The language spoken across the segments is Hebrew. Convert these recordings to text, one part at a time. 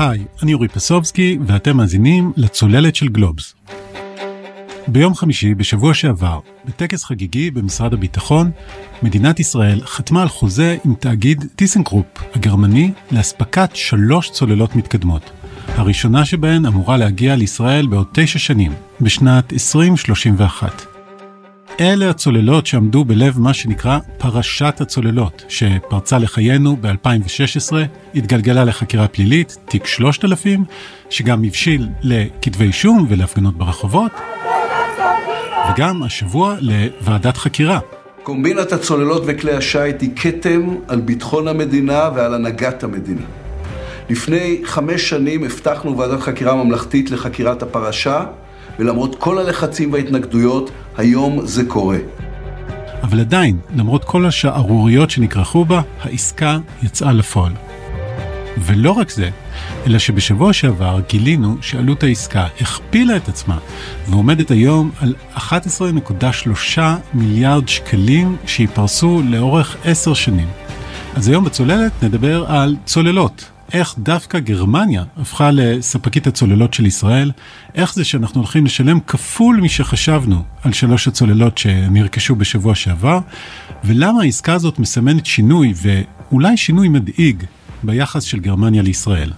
היי, אני אורי פסובסקי, ואתם מאזינים לצוללת של גלובס. ביום חמישי בשבוע שעבר, בטקס חגיגי במשרד הביטחון, מדינת ישראל חתמה על חוזה עם תאגיד טיסנקרופ הגרמני לאספקת שלוש צוללות מתקדמות. הראשונה שבהן אמורה להגיע לישראל בעוד תשע שנים, בשנת 2031. אלה הצוללות שעמדו בלב מה שנקרא פרשת הצוללות, שפרצה לחיינו ב-2016, התגלגלה לחקירה פלילית, תיק 3000, שגם הבשיל לכתבי אישום ולהפגנות ברחובות, וגם השבוע לוועדת חקירה. קומבינת הצוללות וכלי השיט היא כתם על ביטחון המדינה ועל הנהגת המדינה. לפני חמש שנים הבטחנו ועדת חקירה ממלכתית לחקירת הפרשה, ולמרות כל הלחצים וההתנגדויות, היום זה קורה. אבל עדיין, למרות כל השערוריות שנכרכו בה, העסקה יצאה לפועל. ולא רק זה, אלא שבשבוע שעבר גילינו שעלות העסקה הכפילה את עצמה ועומדת היום על 11.3 מיליארד שקלים שייפרסו לאורך עשר שנים. אז היום בצוללת נדבר על צוללות, איך דווקא גרמניה הפכה לספקית הצוללות של ישראל, איך זה שאנחנו הולכים לשלם כפול משחשבנו על שלוש הצוללות שנרכשו בשבוע שעבר, ולמה העסקה הזאת מסמנת שינוי, ואולי שינוי מדאיג, ביחס של גרמניה לישראל.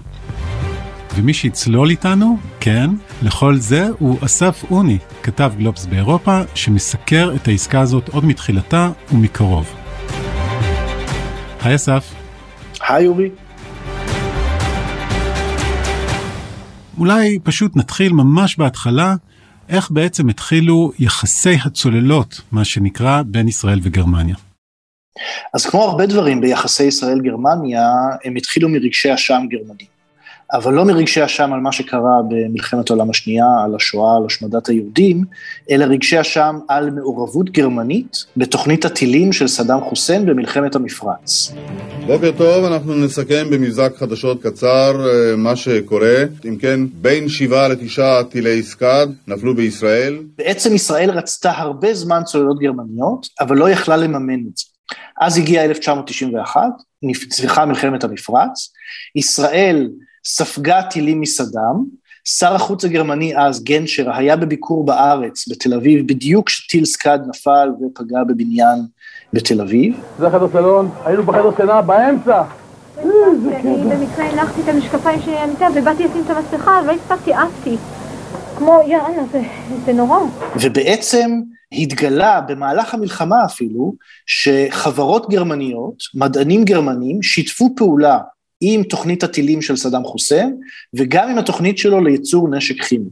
ומי שיצלול איתנו, כן, לכל זה הוא אסף אוני, כתב גלובס באירופה, שמסקר את העסקה הזאת עוד מתחילתה ומקרוב. היי אסף. היי אורי. אולי פשוט נתחיל ממש בהתחלה, איך בעצם התחילו יחסי הצוללות, מה שנקרא, בין ישראל וגרמניה. אז כמו הרבה דברים ביחסי ישראל-גרמניה, הם התחילו מרגשי אשם גרמני. אבל לא מרגשי אשם על מה שקרה במלחמת העולם השנייה, על השואה, על השמדת היהודים, אלא רגשי אשם על מעורבות גרמנית בתוכנית הטילים של סדאם חוסיין במלחמת המפרץ. בוקר טוב, אנחנו נסכם במבזק חדשות קצר אה, מה שקורה. אם כן, בין שבעה לתשעה טילי סקאד נפלו בישראל. בעצם ישראל רצתה הרבה זמן צוללות גרמניות, אבל לא יכלה לממן את זה. אז הגיעה 1991, נפצחה מלחמת המפרץ, ישראל ספגה טילים מסדאם, שר החוץ הגרמני אז, גנשר, היה בביקור בארץ, בתל אביב, בדיוק כשטיל סקאד נפל ופגע בבניין בתל אביב. זה חדר סלון, היינו בחדר שינה באמצע. אני במקרה הנחתי את המשקפיים שלי על המיטה ובאתי לשים את המסכה ולא הספקתי, עפתי. כמו, יאללה, זה, זה נורא. ובעצם התגלה במהלך המלחמה אפילו, שחברות גרמניות, מדענים גרמנים, שיתפו פעולה עם תוכנית הטילים של סדאם חוסיין, וגם עם התוכנית שלו לייצור נשק כימי.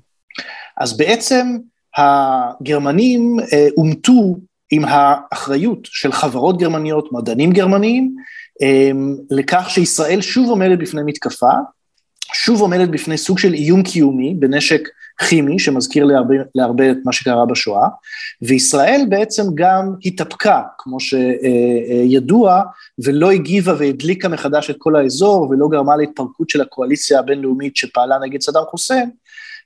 אז בעצם הגרמנים אה, אומתו עם האחריות של חברות גרמניות, מדענים גרמניים, אה, לכך שישראל שוב עומדת בפני מתקפה, שוב עומדת בפני סוג של איום קיומי בנשק כימי, שמזכיר להרבה, להרבה את מה שקרה בשואה, וישראל בעצם גם התאפקה, כמו שידוע, ולא הגיבה והדליקה מחדש את כל האזור, ולא גרמה להתפרקות של הקואליציה הבינלאומית שפעלה נגד סדאם חוסיין,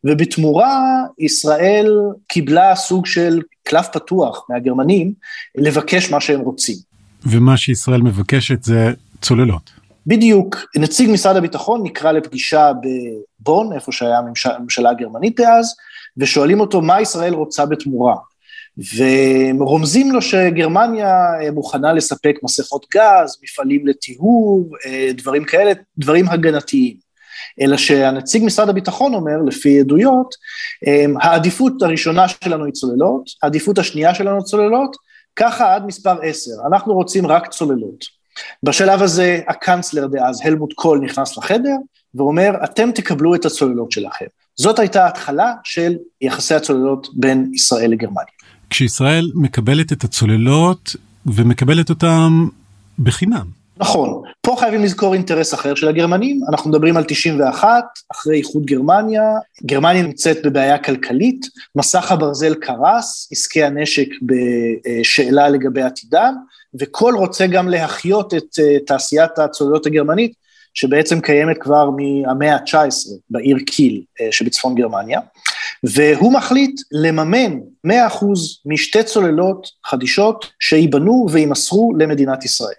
ובתמורה ישראל קיבלה סוג של קלף פתוח מהגרמנים לבקש מה שהם רוצים. ומה שישראל מבקשת זה צוללות. בדיוק, נציג משרד הביטחון נקרא לפגישה בבון, איפה שהיה הממשלה הגרמנית דאז, ושואלים אותו מה ישראל רוצה בתמורה. ורומזים לו שגרמניה מוכנה לספק מסכות גז, מפעלים לטיהור, דברים כאלה, דברים הגנתיים. אלא שהנציג משרד הביטחון אומר, לפי עדויות, העדיפות הראשונה שלנו היא צוללות, העדיפות השנייה שלנו צוללות, ככה עד מספר עשר, אנחנו רוצים רק צוללות. בשלב הזה הקאנצלר דאז, הלמוט קול, נכנס לחדר ואומר, אתם תקבלו את הצוללות שלכם. זאת הייתה ההתחלה של יחסי הצוללות בין ישראל לגרמניה. כשישראל מקבלת את הצוללות ומקבלת אותן בחינם. נכון, פה חייבים לזכור אינטרס אחר של הגרמנים, אנחנו מדברים על 91, אחרי איחוד גרמניה, גרמניה נמצאת בבעיה כלכלית, מסך הברזל קרס, עסקי הנשק בשאלה לגבי עתידם, וכל רוצה גם להחיות את אה, תעשיית הצוללות הגרמנית, שבעצם קיימת כבר מהמאה ה-19 בעיר קיל אה, שבצפון גרמניה, והוא מחליט לממן 100% משתי צוללות חדישות שייבנו ויימסרו למדינת ישראל.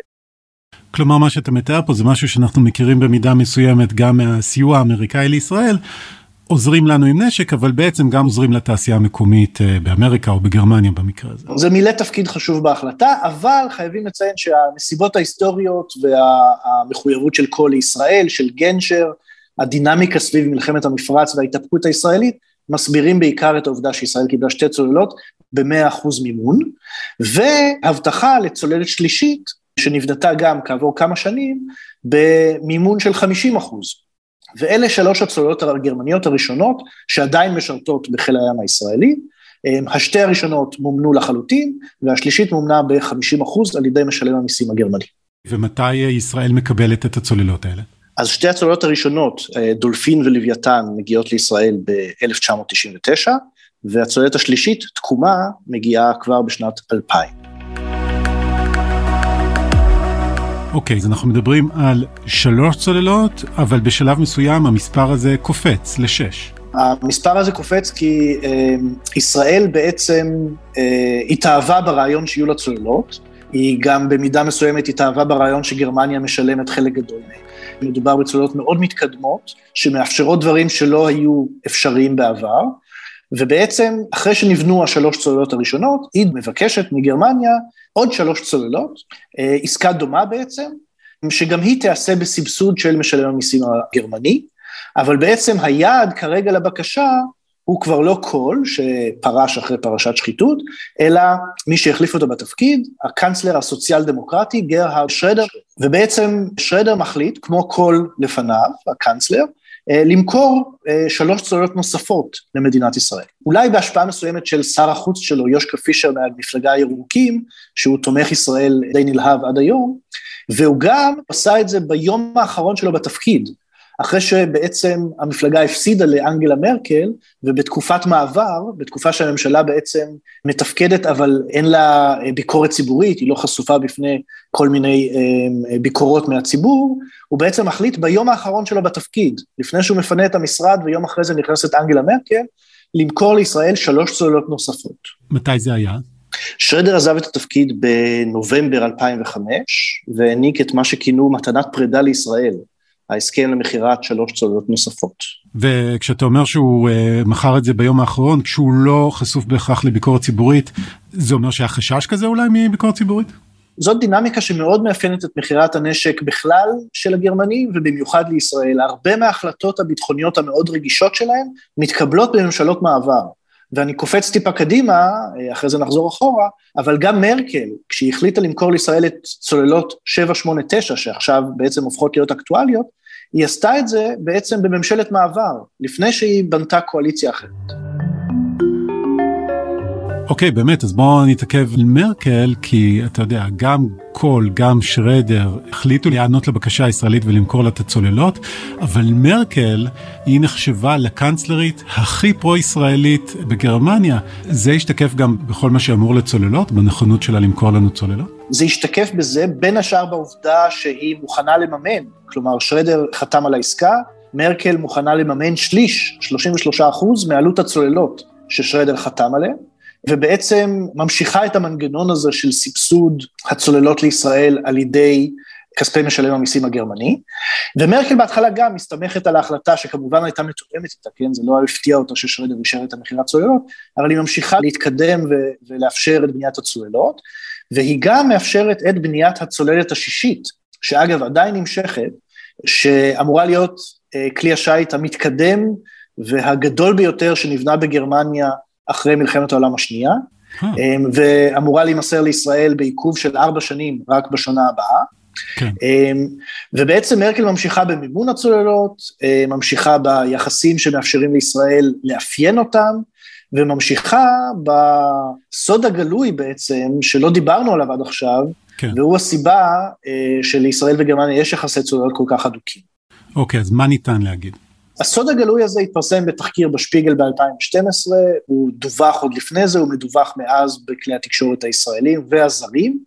כלומר מה שאתה מתאר פה זה משהו שאנחנו מכירים במידה מסוימת גם מהסיוע האמריקאי לישראל. עוזרים לנו עם נשק אבל בעצם גם עוזרים לתעשייה המקומית אה, באמריקה או בגרמניה במקרה הזה. זה מילא תפקיד חשוב בהחלטה אבל חייבים לציין שהנסיבות ההיסטוריות והמחויבות של כל לישראל של גנשר הדינמיקה סביב מלחמת המפרץ וההתאפקות הישראלית מסבירים בעיקר את העובדה שישראל קיבלה שתי צוללות ב-100% מימון והבטחה לצוללת שלישית שנבנתה גם כעבור כמה שנים במימון של 50 אחוז. ואלה שלוש הצוללות הגרמניות הראשונות שעדיין משרתות בחיל הים הישראלי. השתי הראשונות מומנו לחלוטין, והשלישית מומנה ב-50 אחוז על ידי משלם המיסים הגרמני. ומתי ישראל מקבלת את הצוללות האלה? אז שתי הצוללות הראשונות, דולפין ולוויתן, מגיעות לישראל ב-1999, והצוללת השלישית, תקומה, מגיעה כבר בשנת 2000. אוקיי, אז אנחנו מדברים על שלוש צוללות, אבל בשלב מסוים המספר הזה קופץ לשש. המספר הזה קופץ כי אה, ישראל בעצם אה, התאהבה ברעיון שיהיו לה צוללות, היא גם במידה מסוימת התאהבה ברעיון שגרמניה משלמת חלק גדול מהן. מדובר בצוללות מאוד מתקדמות, שמאפשרות דברים שלא היו אפשריים בעבר, ובעצם אחרי שנבנו השלוש צוללות הראשונות, היא מבקשת מגרמניה עוד שלוש צוללות, אה, עסקה דומה בעצם, שגם היא תיעשה בסבסוד של משלם המיסים הגרמני, אבל בעצם היעד כרגע לבקשה הוא כבר לא קול שפרש אחרי פרשת שחיתות, אלא מי שהחליף אותו בתפקיד, הקאנצלר הסוציאל דמוקרטי גרהרד שרדר, ובעצם שרדר מחליט, כמו קול לפניו, הקאנצלר, למכור אה, שלוש צוללות נוספות למדינת ישראל. אולי בהשפעה מסוימת של שר החוץ שלו, יושקה פישר מהמפלגה הירוקים, שהוא תומך ישראל די נלהב עד היום, והוא גם עשה את זה ביום האחרון שלו בתפקיד. אחרי שבעצם המפלגה הפסידה לאנגלה מרקל, ובתקופת מעבר, בתקופה שהממשלה בעצם מתפקדת, אבל אין לה ביקורת ציבורית, היא לא חשופה בפני כל מיני אה, ביקורות מהציבור, הוא בעצם מחליט ביום האחרון שלו בתפקיד, לפני שהוא מפנה את המשרד ויום אחרי זה נכנסת אנגלה מרקל, למכור לישראל שלוש צוללות נוספות. מתי זה היה? שרדר עזב את התפקיד בנובמבר 2005, והעניק את מה שכינו מתנת פרידה לישראל. ההסכם למכירת שלוש צוללות נוספות. וכשאתה אומר שהוא uh, מכר את זה ביום האחרון, כשהוא לא חשוף בהכרח לביקורת ציבורית, זה אומר שהיה חשש כזה אולי מביקורת ציבורית? זאת דינמיקה שמאוד מאפיינת את מכירת הנשק בכלל של הגרמנים ובמיוחד לישראל. הרבה מההחלטות הביטחוניות המאוד רגישות שלהם מתקבלות בממשלות מעבר. ואני קופץ טיפה קדימה, אה, אחרי זה נחזור אחורה, אבל גם מרקל, כשהיא החליטה למכור לישראל את צוללות 789, שעכשיו בעצם הופכות להיות אקטואליות, היא עשתה את זה בעצם בממשלת מעבר, לפני שהיא בנתה קואליציה אחרת. אוקיי, okay, באמת, אז בואו נתעכב על מרקל, כי אתה יודע, גם קול, גם שרדר החליטו להיענות לבקשה הישראלית ולמכור לה את הצוללות, אבל מרקל היא נחשבה לקנצלרית הכי פרו-ישראלית בגרמניה. זה השתקף גם בכל מה שאמור לצוללות, בנכונות שלה למכור לנו צוללות? זה השתקף בזה, בין השאר בעובדה שהיא מוכנה לממן, כלומר שרדר חתם על העסקה, מרקל מוכנה לממן שליש, 33 אחוז, מעלות הצוללות ששרדר חתם עליהן. ובעצם ממשיכה את המנגנון הזה של סבסוד הצוללות לישראל על ידי כספי משלם המיסים הגרמני, ומרקל בהתחלה גם מסתמכת על ההחלטה שכמובן הייתה מתואמת איתה, כן, זה לא הפתיע אותה ששרדר אישר את המכירת צוללות, אבל היא ממשיכה להתקדם ו- ולאפשר את בניית הצוללות, והיא גם מאפשרת את בניית הצוללת השישית, שאגב עדיין נמשכת, שאמורה להיות אה, כלי השיט המתקדם והגדול ביותר שנבנה בגרמניה אחרי מלחמת העולם השנייה. אמ, ואמורה להימסר לישראל בעיכוב של ארבע שנים רק בשנה הבאה. כן. אמ, ובעצם מרקל ממשיכה במימון הצוללות, אמ, ממשיכה ביחסים שמאפשרים לישראל לאפיין אותם, וממשיכה בסוד הגלוי בעצם, שלא דיברנו עליו עד עכשיו, כן. והוא הסיבה אה, שלישראל וגרמניה יש יחסי צוללות כל כך אדוקים. אוקיי, אז מה ניתן להגיד? הסוד הגלוי הזה התפרסם בתחקיר בשפיגל ב-2012, הוא דווח עוד לפני זה, הוא מדווח מאז בכלי התקשורת הישראלים והזרים,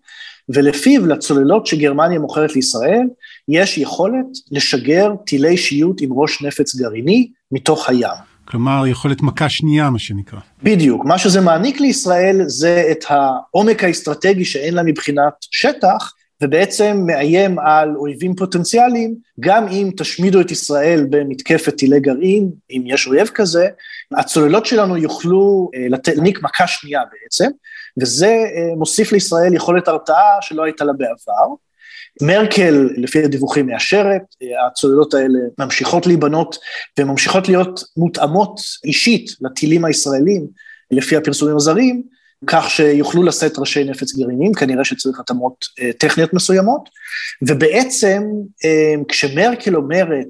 ולפיו לצוללות שגרמניה מוכרת לישראל, יש יכולת לשגר טילי שיוט עם ראש נפץ גרעיני מתוך הים. כלומר, יכולת מכה שנייה, מה שנקרא. בדיוק. מה שזה מעניק לישראל זה את העומק האסטרטגי שאין לה מבחינת שטח, ובעצם מאיים על אויבים פוטנציאליים, גם אם תשמידו את ישראל במתקפת טילי גרעין, אם יש אויב כזה, הצוללות שלנו יוכלו להעניק מכה שנייה בעצם, וזה מוסיף לישראל יכולת הרתעה שלא הייתה לה בעבר. מרקל, לפי הדיווחים, מאשרת, הצוללות האלה ממשיכות להיבנות וממשיכות להיות מותאמות אישית לטילים הישראלים, לפי הפרסומים הזרים, כך שיוכלו לשאת ראשי נפץ גרעינים, כנראה שצריך התאמות אה, טכניות מסוימות, ובעצם אה, כשמרקל אומרת,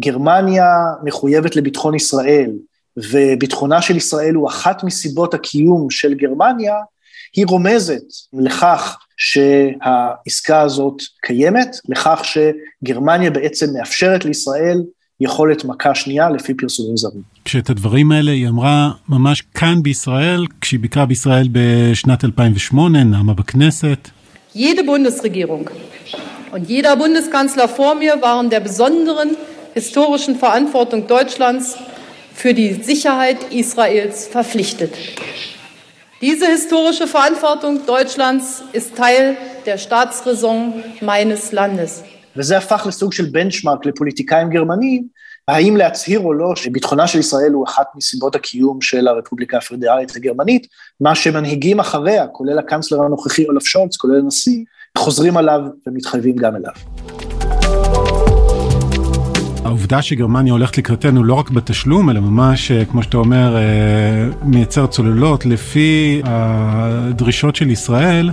גרמניה מחויבת לביטחון ישראל, וביטחונה של ישראל הוא אחת מסיבות הקיום של גרמניה, היא רומזת לכך שהעסקה הזאת קיימת, לכך שגרמניה בעצם מאפשרת לישראל יכולת מכה שנייה לפי פרסומים זרים. כשאת הדברים האלה היא אמרה ממש כאן בישראל, כשהיא ביקרה בישראל בשנת 2008, נעמה בכנסת. Jede Bundesregierung und jeder Bundeskanzler vor mir waren der besonderen historischen Verantwortung Deutschlands für die Sicherheit Israels verpflichtet. Diese historische Verantwortung Deutschlands ist Teil der Staatsräson meines Landes. וזה הפך לסוג של בנצ'מארק לפוליטיקאים גרמנים, האם להצהיר או לא שביטחונה של ישראל הוא אחת מסיבות הקיום של הרפובליקה הפדרלית הגרמנית, מה שמנהיגים אחריה, כולל הקאנצלר הנוכחי אולף שולץ, כולל הנשיא, חוזרים עליו ומתחייבים גם אליו. העובדה שגרמניה הולכת לקראתנו לא רק בתשלום, אלא ממש, אה, כמו שאתה אומר, אה, מייצר צוללות לפי הדרישות של ישראל,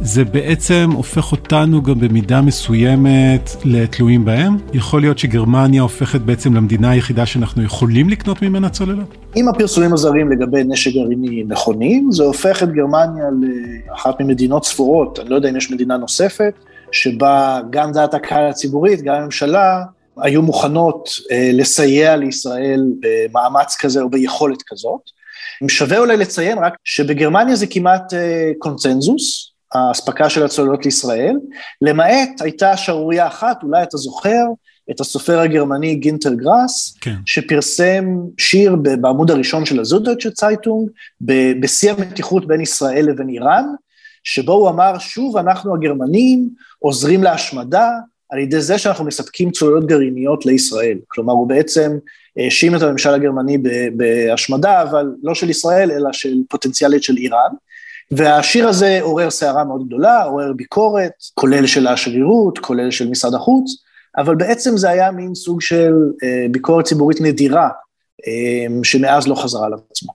זה בעצם הופך אותנו גם במידה מסוימת לתלויים בהם. יכול להיות שגרמניה הופכת בעצם למדינה היחידה שאנחנו יכולים לקנות ממנה צוללות? אם הפרסומים הזרים לגבי נשק גרעיני נכונים, זה הופך את גרמניה לאחת ממדינות ספורות, אני לא יודע אם יש מדינה נוספת, שבה גם דעת הקהל הציבורית, גם הממשלה, היו מוכנות אה, לסייע לישראל במאמץ כזה או ביכולת כזאת. שווה אולי לציין רק שבגרמניה זה כמעט אה, קונצנזוס, האספקה של הצוללות לישראל, למעט הייתה שערורייה אחת, אולי אתה זוכר, את הסופר הגרמני גינטר גראס, כן. שפרסם שיר בעמוד הראשון של הזודדשט צייטונג, בשיא המתיחות בין ישראל לבין איראן, שבו הוא אמר, שוב אנחנו הגרמנים עוזרים להשמדה, על ידי זה שאנחנו מספקים צוללות גרעיניות לישראל. כלומר, הוא בעצם האשים את הממשל הגרמני בהשמדה, אבל לא של ישראל, אלא של פוטנציאלית של איראן. והשיר הזה עורר סערה מאוד גדולה, עורר ביקורת, כולל של השגרירות, כולל של משרד החוץ, אבל בעצם זה היה מין סוג של אה, ביקורת ציבורית נדירה, אה, שמאז לא חזרה על עצמו.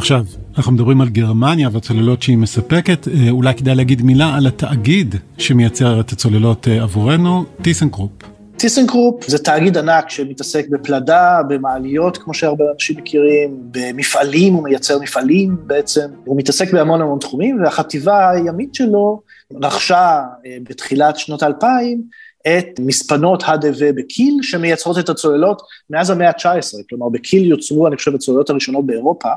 עכשיו, אנחנו מדברים על גרמניה והצוללות שהיא מספקת, אה, אולי כדאי להגיד מילה על התאגיד שמייצר את הצוללות אה, עבורנו, טיסנקרופ. טיסנקרופ זה תאגיד ענק שמתעסק בפלדה, במעליות, כמו שהרבה אנשים מכירים, במפעלים, הוא מייצר מפעלים בעצם, הוא מתעסק בהמון המון תחומים, והחטיבה הימית שלו רכשה אה, בתחילת שנות האלפיים את מספנות HDW בקיל, שמייצרות את הצוללות מאז המאה ה-19, כלומר בקיל יוצרו, אני חושב, הצוללות הראשונות באירופה,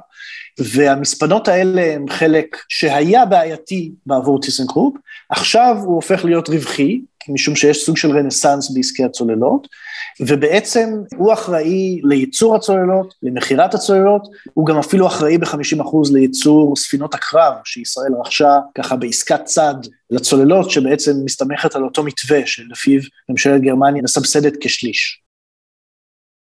והמספנות האלה הם חלק שהיה בעייתי בעבור טיסנקרופ, עכשיו הוא הופך להיות רווחי, משום שיש סוג של רנסאנס בעסקי הצוללות, ובעצם הוא אחראי לייצור הצוללות, למכירת הצוללות, הוא גם אפילו אחראי ב-50% לייצור ספינות הקרב שישראל רכשה ככה בעסקת צד לצוללות, שבעצם מסתמכת על אותו מתווה שלפיו ממשלת גרמניה מסבסדת כשליש.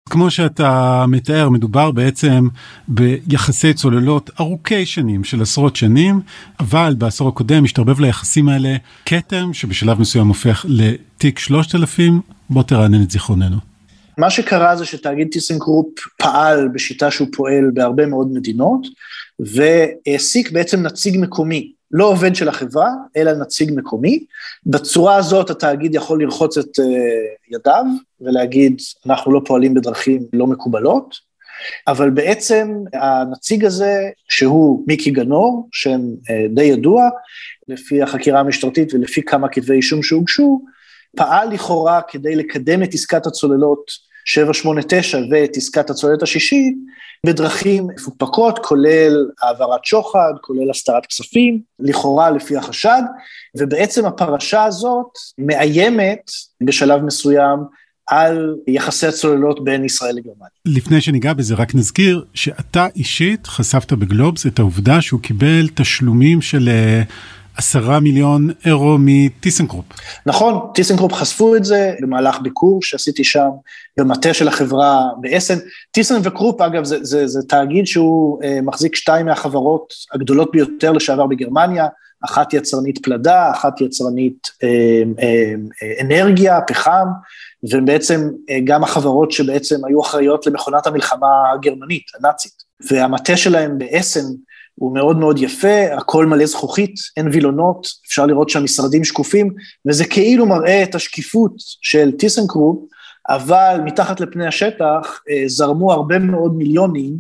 כמו שאתה מתאר, מדובר בעצם ביחסי צוללות ארוכי שנים של עשרות שנים, אבל בעשור הקודם השתרבב ליחסים האלה כתם שבשלב מסוים הופך לתיק 3000, בוא תרענן את זיכרוננו. מה שקרה זה שתאגיד טיסנקרופ פעל בשיטה שהוא פועל בהרבה מאוד מדינות, והעסיק בעצם נציג מקומי לא עובד של החברה, אלא נציג מקומי. בצורה הזאת התאגיד יכול לרחוץ את uh, ידיו ולהגיד, אנחנו לא פועלים בדרכים לא מקובלות, אבל בעצם הנציג הזה, שהוא מיקי גנור, שם uh, די ידוע, לפי החקירה המשטרתית ולפי כמה כתבי אישום שהוגשו, פעל לכאורה כדי לקדם את עסקת הצוללות 789 ואת עסקת הצוללת השישית, בדרכים מפוקפקות, כולל העברת שוחד, כולל הסתרת כספים, לכאורה לפי החשד, ובעצם הפרשה הזאת מאיימת בשלב מסוים על יחסי הצוללות בין ישראל לגרמניה. לפני שניגע בזה רק נזכיר שאתה אישית חשפת בגלובס את העובדה שהוא קיבל תשלומים של אה, עשרה מיליון אירו מטיסנקרופ. נכון, טיסנקרופ חשפו את זה במהלך ביקור שעשיתי שם במטה של החברה באסן. טיסן וקרופ אגב זה, זה, זה תאגיד שהוא אה, מחזיק שתיים מהחברות הגדולות ביותר לשעבר בגרמניה, אחת יצרנית פלדה, אחת יצרנית אה, אה, אה, אנרגיה, פחם, ובעצם אה, גם החברות שבעצם היו אחראיות למכונת המלחמה הגרמנית, הנאצית. והמטה שלהם באסן הוא מאוד מאוד יפה, הכל מלא זכוכית, אין וילונות, אפשר לראות שהמשרדים שקופים, וזה כאילו מראה את השקיפות של טיסנקרופ, אבל מתחת לפני השטח אה, זרמו הרבה מאוד מיליונים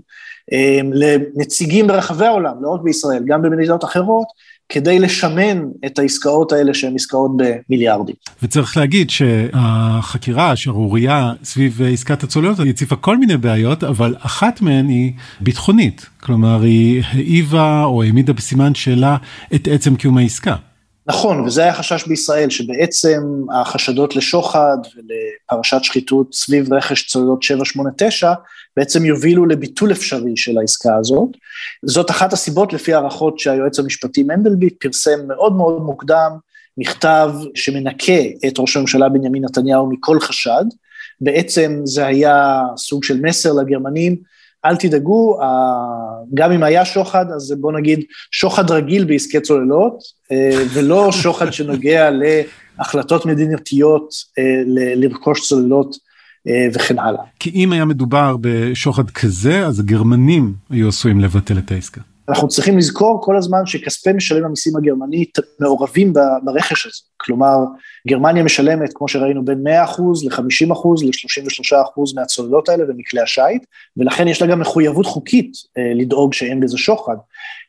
אה, לנציגים ברחבי העולם, לא רק בישראל, גם במדינות אחרות, כדי לשמן את העסקאות האלה שהן עסקאות במיליארדים. וצריך להגיד שהחקירה, השערורייה סביב עסקת הצוללות, הציפה כל מיני בעיות, אבל אחת מהן היא ביטחונית. כלומר, היא העיבה או העמידה בסימן שאלה את עצם קיום העסקה. נכון, וזה היה חשש בישראל, שבעצם החשדות לשוחד ולפרשת שחיתות סביב רכש צוללות 789, בעצם יובילו לביטול אפשרי של העסקה הזאת. זאת אחת הסיבות, לפי הערכות שהיועץ המשפטי מנדלבליט פרסם מאוד מאוד מוקדם, מכתב שמנקה את ראש הממשלה בנימין נתניהו מכל חשד. בעצם זה היה סוג של מסר לגרמנים, אל תדאגו, גם אם היה שוחד, אז בוא נגיד שוחד רגיל בעסקי צוללות, אה, ולא שוחד שנוגע להחלטות מדינתיות אה, לרכוש צוללות אה, וכן הלאה. כי אם היה מדובר בשוחד כזה, אז הגרמנים היו עשויים לבטל את העסקה. אנחנו צריכים לזכור כל הזמן שכספי משלם המיסים הגרמני מעורבים ברכש הזה. כלומר, גרמניה משלמת, כמו שראינו, בין 100% ל-50% ל-33% מהצוללות האלה ומכלי השיט, ולכן יש לה גם מחויבות חוקית אה, לדאוג שאין בזה שוחד.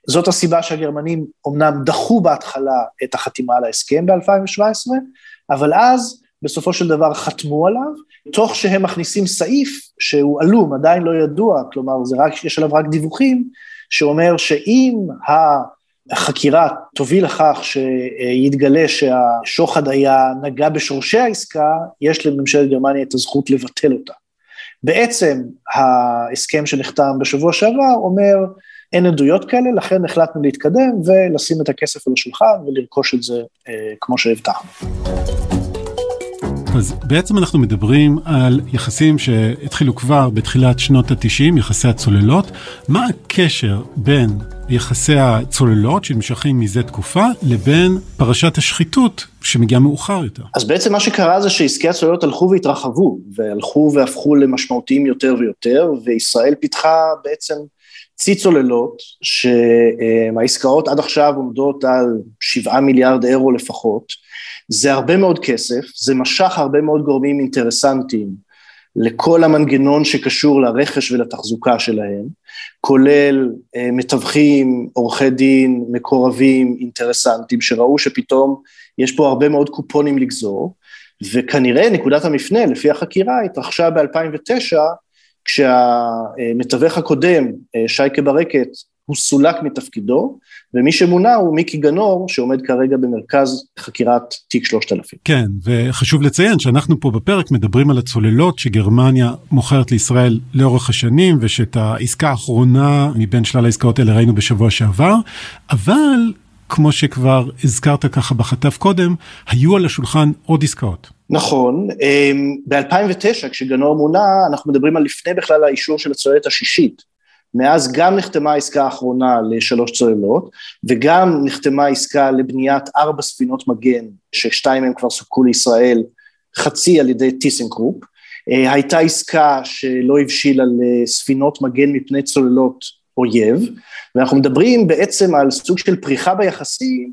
זאת הסיבה שהגרמנים אמנם דחו בהתחלה את החתימה על ההסכם ב-2017, אבל אז בסופו של דבר חתמו עליו, תוך שהם מכניסים סעיף שהוא עלום, עדיין לא ידוע, כלומר רק, יש עליו רק דיווחים, שאומר שאם החקירה תוביל לכך שיתגלה שהשוחד היה נגע בשורשי העסקה, יש לממשלת גרמניה את הזכות לבטל אותה. בעצם ההסכם שנחתם בשבוע שעבר אומר, אין עדויות כאלה, לכן החלטנו להתקדם ולשים את הכסף על השולחן ולרכוש את זה אה, כמו שהבטחנו. אז בעצם אנחנו מדברים על יחסים שהתחילו כבר בתחילת שנות ה-90, יחסי הצוללות. מה הקשר בין יחסי הצוללות שנמשכים מזה תקופה לבין פרשת השחיתות שמגיעה מאוחר יותר? אז בעצם מה שקרה זה שעסקי הצוללות הלכו והתרחבו, והלכו והפכו למשמעותיים יותר ויותר, וישראל פיתחה בעצם צי צוללות, שהעסקאות עד עכשיו עומדות על 7 מיליארד אירו לפחות. זה הרבה מאוד כסף, זה משך הרבה מאוד גורמים אינטרסנטיים לכל המנגנון שקשור לרכש ולתחזוקה שלהם, כולל אה, מתווכים, עורכי דין, מקורבים, אינטרסנטים, שראו שפתאום יש פה הרבה מאוד קופונים לגזור, וכנראה נקודת המפנה, לפי החקירה, התרחשה ב-2009, כשהמתווך הקודם, אה, שייקה ברקת, הוא סולק מתפקידו, ומי שמונה הוא מיקי גנור, שעומד כרגע במרכז חקירת תיק 3000. כן, וחשוב לציין שאנחנו פה בפרק מדברים על הצוללות שגרמניה מוכרת לישראל לאורך השנים, ושאת העסקה האחרונה מבין שלל העסקאות האלה ראינו בשבוע שעבר, אבל כמו שכבר הזכרת ככה בחטף קודם, היו על השולחן עוד עסקאות. נכון, אמ, ב-2009 כשגנור מונה, אנחנו מדברים על לפני בכלל האישור של הצוללת השישית. מאז גם נחתמה העסקה האחרונה לשלוש צוללות, וגם נחתמה עסקה לבניית ארבע ספינות מגן, ששתיים מהן כבר סופקו לישראל, חצי על ידי טיסנקרופ. אה, הייתה עסקה שלא הבשילה לספינות מגן מפני צוללות אויב, ואנחנו מדברים בעצם על סוג של פריחה ביחסים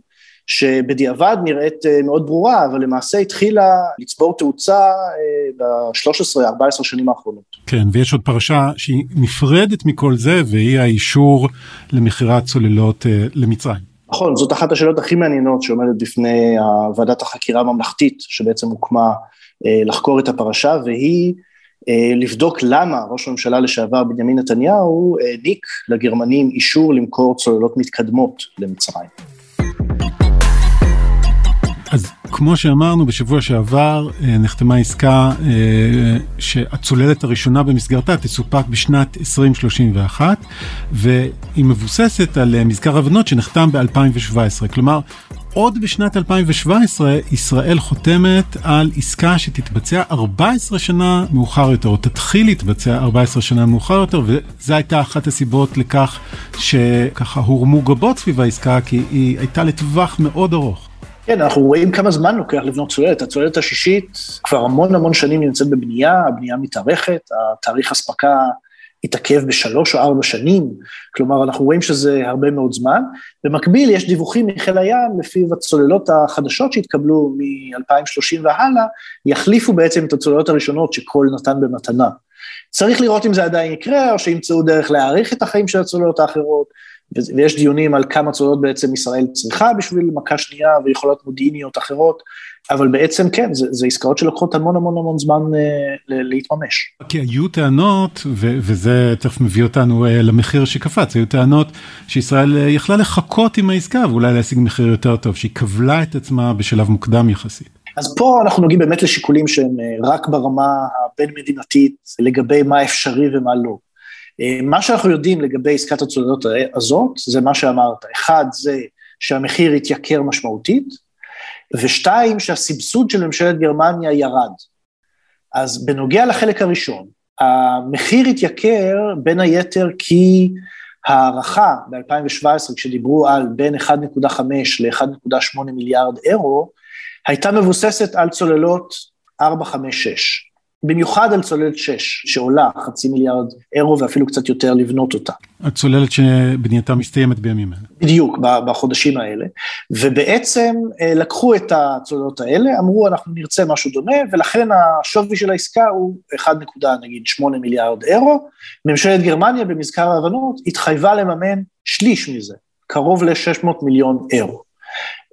שבדיעבד נראית אה, מאוד ברורה, אבל למעשה התחילה לצבור תאוצה אה, ב-13-14 שנים האחרונות. כן, ויש עוד פרשה שהיא נפרדת מכל זה, והיא האישור למכירת צוללות אה, למצרים. נכון, זאת אחת השאלות הכי מעניינות שעומדת בפני ועדת החקירה הממלכתית, שבעצם הוקמה לחקור את הפרשה, והיא לבדוק למה ראש הממשלה לשעבר בנימין נתניהו העניק לגרמנים אישור למכור צוללות מתקדמות למצרים. אז כמו שאמרנו בשבוע שעבר אה, נחתמה עסקה אה, שהצוללת הראשונה במסגרתה תסופק בשנת 2031 והיא מבוססת על אה, מזכר הבנות שנחתם ב-2017 כלומר עוד בשנת 2017 ישראל חותמת על עסקה שתתבצע 14 שנה מאוחר יותר, או תתחיל להתבצע 14 שנה מאוחר יותר, וזו הייתה אחת הסיבות לכך שככה הורמו גבות סביב העסקה, כי היא הייתה לטווח מאוד ארוך. כן, אנחנו רואים כמה זמן לוקח לבנות צוללת. הצוללת השישית כבר המון המון שנים נמצאת בבנייה, הבנייה מתארכת, התאריך אספקה התעכב בשלוש או ארבע שנים, כלומר אנחנו רואים שזה הרבה מאוד זמן. במקביל יש דיווחים מחיל הים לפיו הצוללות החדשות שהתקבלו מ-2030 והלאה, יחליפו בעצם את הצוללות הראשונות שקול נתן במתנה. צריך לראות אם זה עדיין יקרה, או שימצאו דרך להאריך את החיים של הצוללות האחרות, ויש דיונים על כמה צוללות בעצם ישראל צריכה בשביל מכה שנייה ויכולות מודיעיניות אחרות, אבל בעצם כן, זה, זה עסקאות שלוקחות המון המון המון זמן אה, להתממש. כי היו טענות, ו- וזה תכף מביא אותנו אה, למחיר שקפץ, היו טענות שישראל אה, יכלה לחכות עם העסקה ואולי להשיג מחיר יותר טוב, שהיא כבלה את עצמה בשלב מוקדם יחסית. אז פה אנחנו נוגעים באמת לשיקולים שהם אה, רק ברמה הבין-מדינתית, לגבי מה אפשרי ומה לא. אה, מה שאנחנו יודעים לגבי עסקת הצוללות הזאת, זה מה שאמרת. אחד, זה שהמחיר התייקר משמעותית, ושתיים, שהסבסוד של ממשלת גרמניה ירד. אז בנוגע לחלק הראשון, המחיר התייקר בין היתר כי הערכה ב-2017, כשדיברו על בין 1.5 ל-1.8 מיליארד אירו, הייתה מבוססת על צוללות 456. במיוחד על צוללת 6, שעולה חצי מיליארד אירו ואפילו קצת יותר לבנות אותה. הצוללת שבנייתה מסתיימת בימים אלה. בדיוק, בחודשים האלה, ובעצם אה, לקחו את הצוללות האלה, אמרו אנחנו נרצה משהו דומה, ולכן השווי של העסקה הוא 1.8 מיליארד אירו, ממשלת גרמניה במזכר ההבנות התחייבה לממן שליש מזה, קרוב ל-600 מיליון אירו.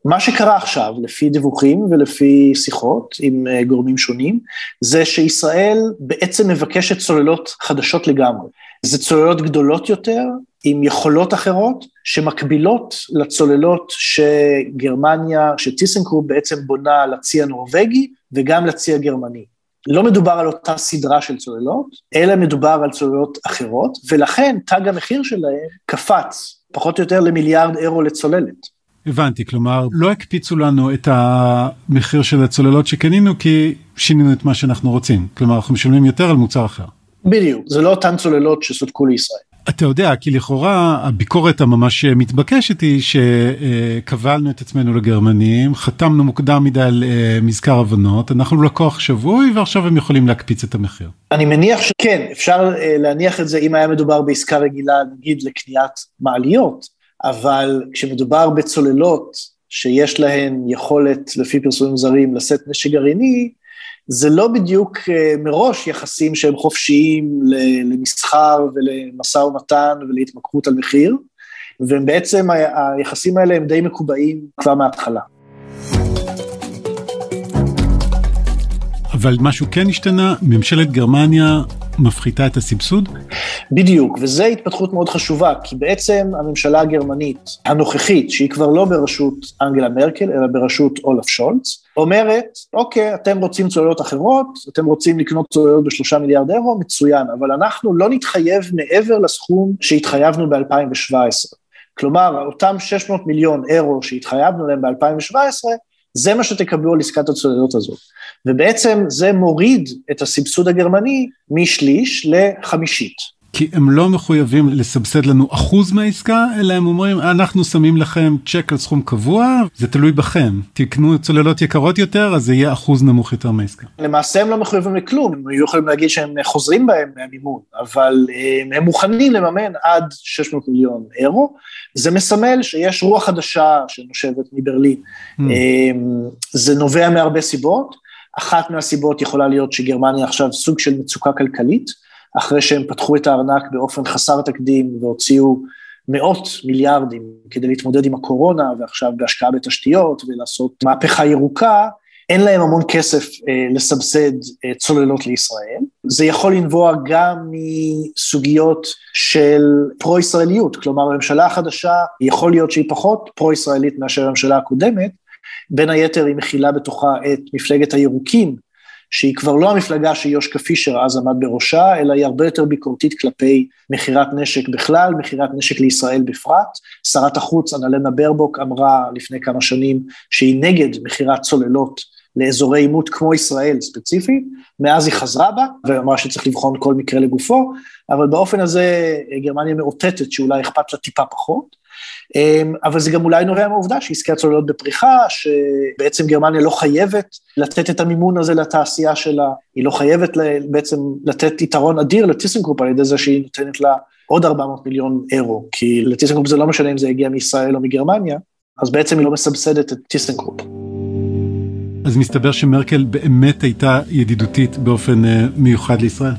מה שקרה עכשיו, לפי דיווחים ולפי שיחות עם אה, גורמים שונים, זה שישראל בעצם מבקשת צוללות חדשות לגמרי. זה צוללות גדולות יותר, עם יכולות אחרות, שמקבילות לצוללות שגרמניה, שטיסנקרופ בעצם בונה לצי הנורבגי וגם לצי הגרמני. לא מדובר על אותה סדרה של צוללות, אלא מדובר על צוללות אחרות, ולכן תג המחיר שלהם קפץ פחות או יותר למיליארד אירו לצוללת. הבנתי, כלומר, לא הקפיצו לנו את המחיר של הצוללות שקנינו כי שינינו את מה שאנחנו רוצים. כלומר, אנחנו משלמים יותר על מוצר אחר. בדיוק, זה לא אותן צוללות שסופקו לישראל. אתה יודע, כי לכאורה הביקורת הממש מתבקשת היא שקבלנו את עצמנו לגרמנים, חתמנו מוקדם מדי על אה, מזכר הבנות, אנחנו לקוח שבוי ועכשיו הם יכולים להקפיץ את המחיר. אני מניח שכן, אפשר אה, להניח את זה אם היה מדובר בעסקה רגילה, נגיד לקניית מעליות, אבל כשמדובר בצוללות שיש להן יכולת, לפי פרסומים זרים, לשאת נשק גרעיני, זה לא בדיוק אה, מראש יחסים שהם חופשיים למסחר ולמשא ומתן ולהתמקחות על מחיר, והם בעצם, היחסים האלה הם די מקובעים כבר מההתחלה. אבל משהו כן השתנה, ממשלת גרמניה מפחיתה את הסבסוד? בדיוק, וזו התפתחות מאוד חשובה, כי בעצם הממשלה הגרמנית הנוכחית, שהיא כבר לא בראשות אנגלה מרקל, אלא בראשות אולף שולץ, אומרת, אוקיי, אתם רוצים צוללות אחרות, אתם רוצים לקנות צוללות בשלושה מיליארד אירו, מצוין, אבל אנחנו לא נתחייב מעבר לסכום שהתחייבנו ב-2017. כלומר, אותם 600 מיליון אירו שהתחייבנו להם ב-2017, זה מה שתקבלו על עסקת הצוללות הזאת. ובעצם זה מוריד את הסבסוד הגרמני משליש לחמישית. כי הם לא מחויבים לסבסד לנו אחוז מהעסקה, אלא הם אומרים, אנחנו שמים לכם צ'ק על סכום קבוע, זה תלוי בכם. תקנו צוללות יקרות יותר, אז זה יהיה אחוז נמוך יותר מהעסקה. למעשה הם לא מחויבים לכלום, הם היו יכולים להגיד שהם חוזרים בהם מהמימון, אבל הם, הם מוכנים לממן עד 600 מיליון אירו. זה מסמל שיש רוח חדשה שנושבת מברלין. Mm. זה נובע מהרבה סיבות. אחת מהסיבות יכולה להיות שגרמניה עכשיו סוג של מצוקה כלכלית, אחרי שהם פתחו את הארנק באופן חסר תקדים והוציאו מאות מיליארדים כדי להתמודד עם הקורונה, ועכשיו בהשקעה בתשתיות ולעשות מהפכה ירוקה, אין להם המון כסף אה, לסבסד אה, צוללות לישראל. זה יכול לנבוע גם מסוגיות של פרו-ישראליות, כלומר הממשלה החדשה יכול להיות שהיא פחות פרו-ישראלית מאשר הממשלה הקודמת, בין היתר היא מכילה בתוכה את מפלגת הירוקים, שהיא כבר לא המפלגה שיושקה פישר אז עמד בראשה, אלא היא הרבה יותר ביקורתית כלפי מכירת נשק בכלל, מכירת נשק לישראל בפרט. שרת החוץ, אנלנה ברבוק, אמרה לפני כמה שנים שהיא נגד מכירת צוללות לאזורי עימות כמו ישראל ספציפית, מאז היא חזרה בה, ואמרה שצריך לבחון כל מקרה לגופו, אבל באופן הזה גרמניה מאותתת שאולי אכפת לה טיפה פחות. אמ, אבל זה גם אולי נובע מהעובדה שעסקי הצוללות בפריחה, שבעצם גרמניה לא חייבת לתת את המימון הזה לתעשייה שלה, היא לא חייבת בעצם לתת יתרון אדיר לטיסנקרופ על ידי זה שהיא נותנת לה עוד 400 מיליון אירו, כי לטיסנקרופ זה לא משנה אם זה הגיע מישראל או מגרמניה, אז בעצם היא לא מסבסדת את טיסנקרופ. אז מסתבר שמרקל באמת הייתה ידידותית באופן אה, מיוחד לישראל.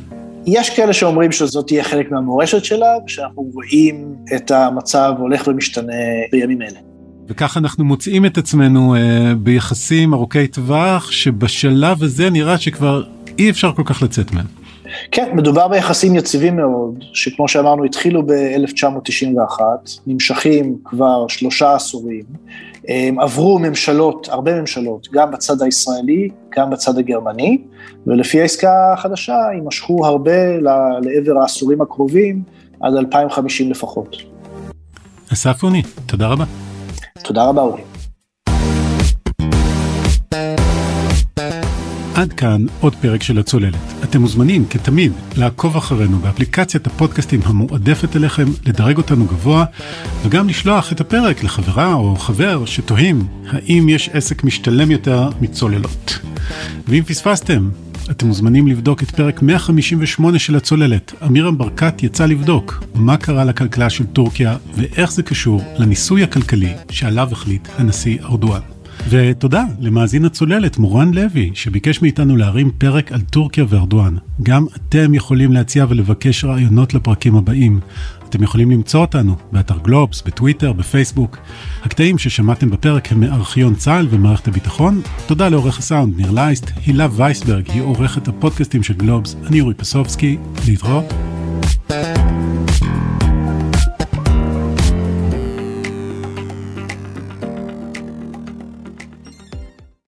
יש כאלה שאומרים שזאת תהיה חלק מהמורשת שלה, ושאנחנו רואים את המצב הולך ומשתנה בימים אלה. וכך אנחנו מוצאים את עצמנו uh, ביחסים ארוכי טווח, שבשלב הזה נראה שכבר אי אפשר כל כך לצאת מהם. כן, מדובר ביחסים יציבים מאוד, שכמו שאמרנו התחילו ב-1991, נמשכים כבר שלושה עשורים, עברו ממשלות, הרבה ממשלות, גם בצד הישראלי, גם בצד הגרמני, ולפי העסקה החדשה יימשכו הרבה לעבר העשורים הקרובים, עד 2050 לפחות. אסף אוני, תודה רבה. תודה רבה אורי. עד כאן עוד פרק של הצוללת. אתם מוזמנים, כתמיד, לעקוב אחרינו באפליקציית הפודקאסטים המועדפת אליכם, לדרג אותנו גבוה, וגם לשלוח את הפרק לחברה או חבר שתוהים האם יש עסק משתלם יותר מצוללות. ואם פספסתם, אתם מוזמנים לבדוק את פרק 158 של הצוללת. אמירם ברקת יצא לבדוק מה קרה לכלכלה של טורקיה ואיך זה קשור לניסוי הכלכלי שעליו החליט הנשיא ארדואן. ותודה למאזין הצוללת מורן לוי, שביקש מאיתנו להרים פרק על טורקיה וארדואן. גם אתם יכולים להציע ולבקש רעיונות לפרקים הבאים. אתם יכולים למצוא אותנו באתר גלובס, בטוויטר, בפייסבוק. הקטעים ששמעתם בפרק הם מארכיון צה"ל ומערכת הביטחון. תודה לעורך הסאונד ניר לייסט, הילה וייסברג היא עורכת הפודקאסטים של גלובס, אני אורי פסובסקי, להתראות.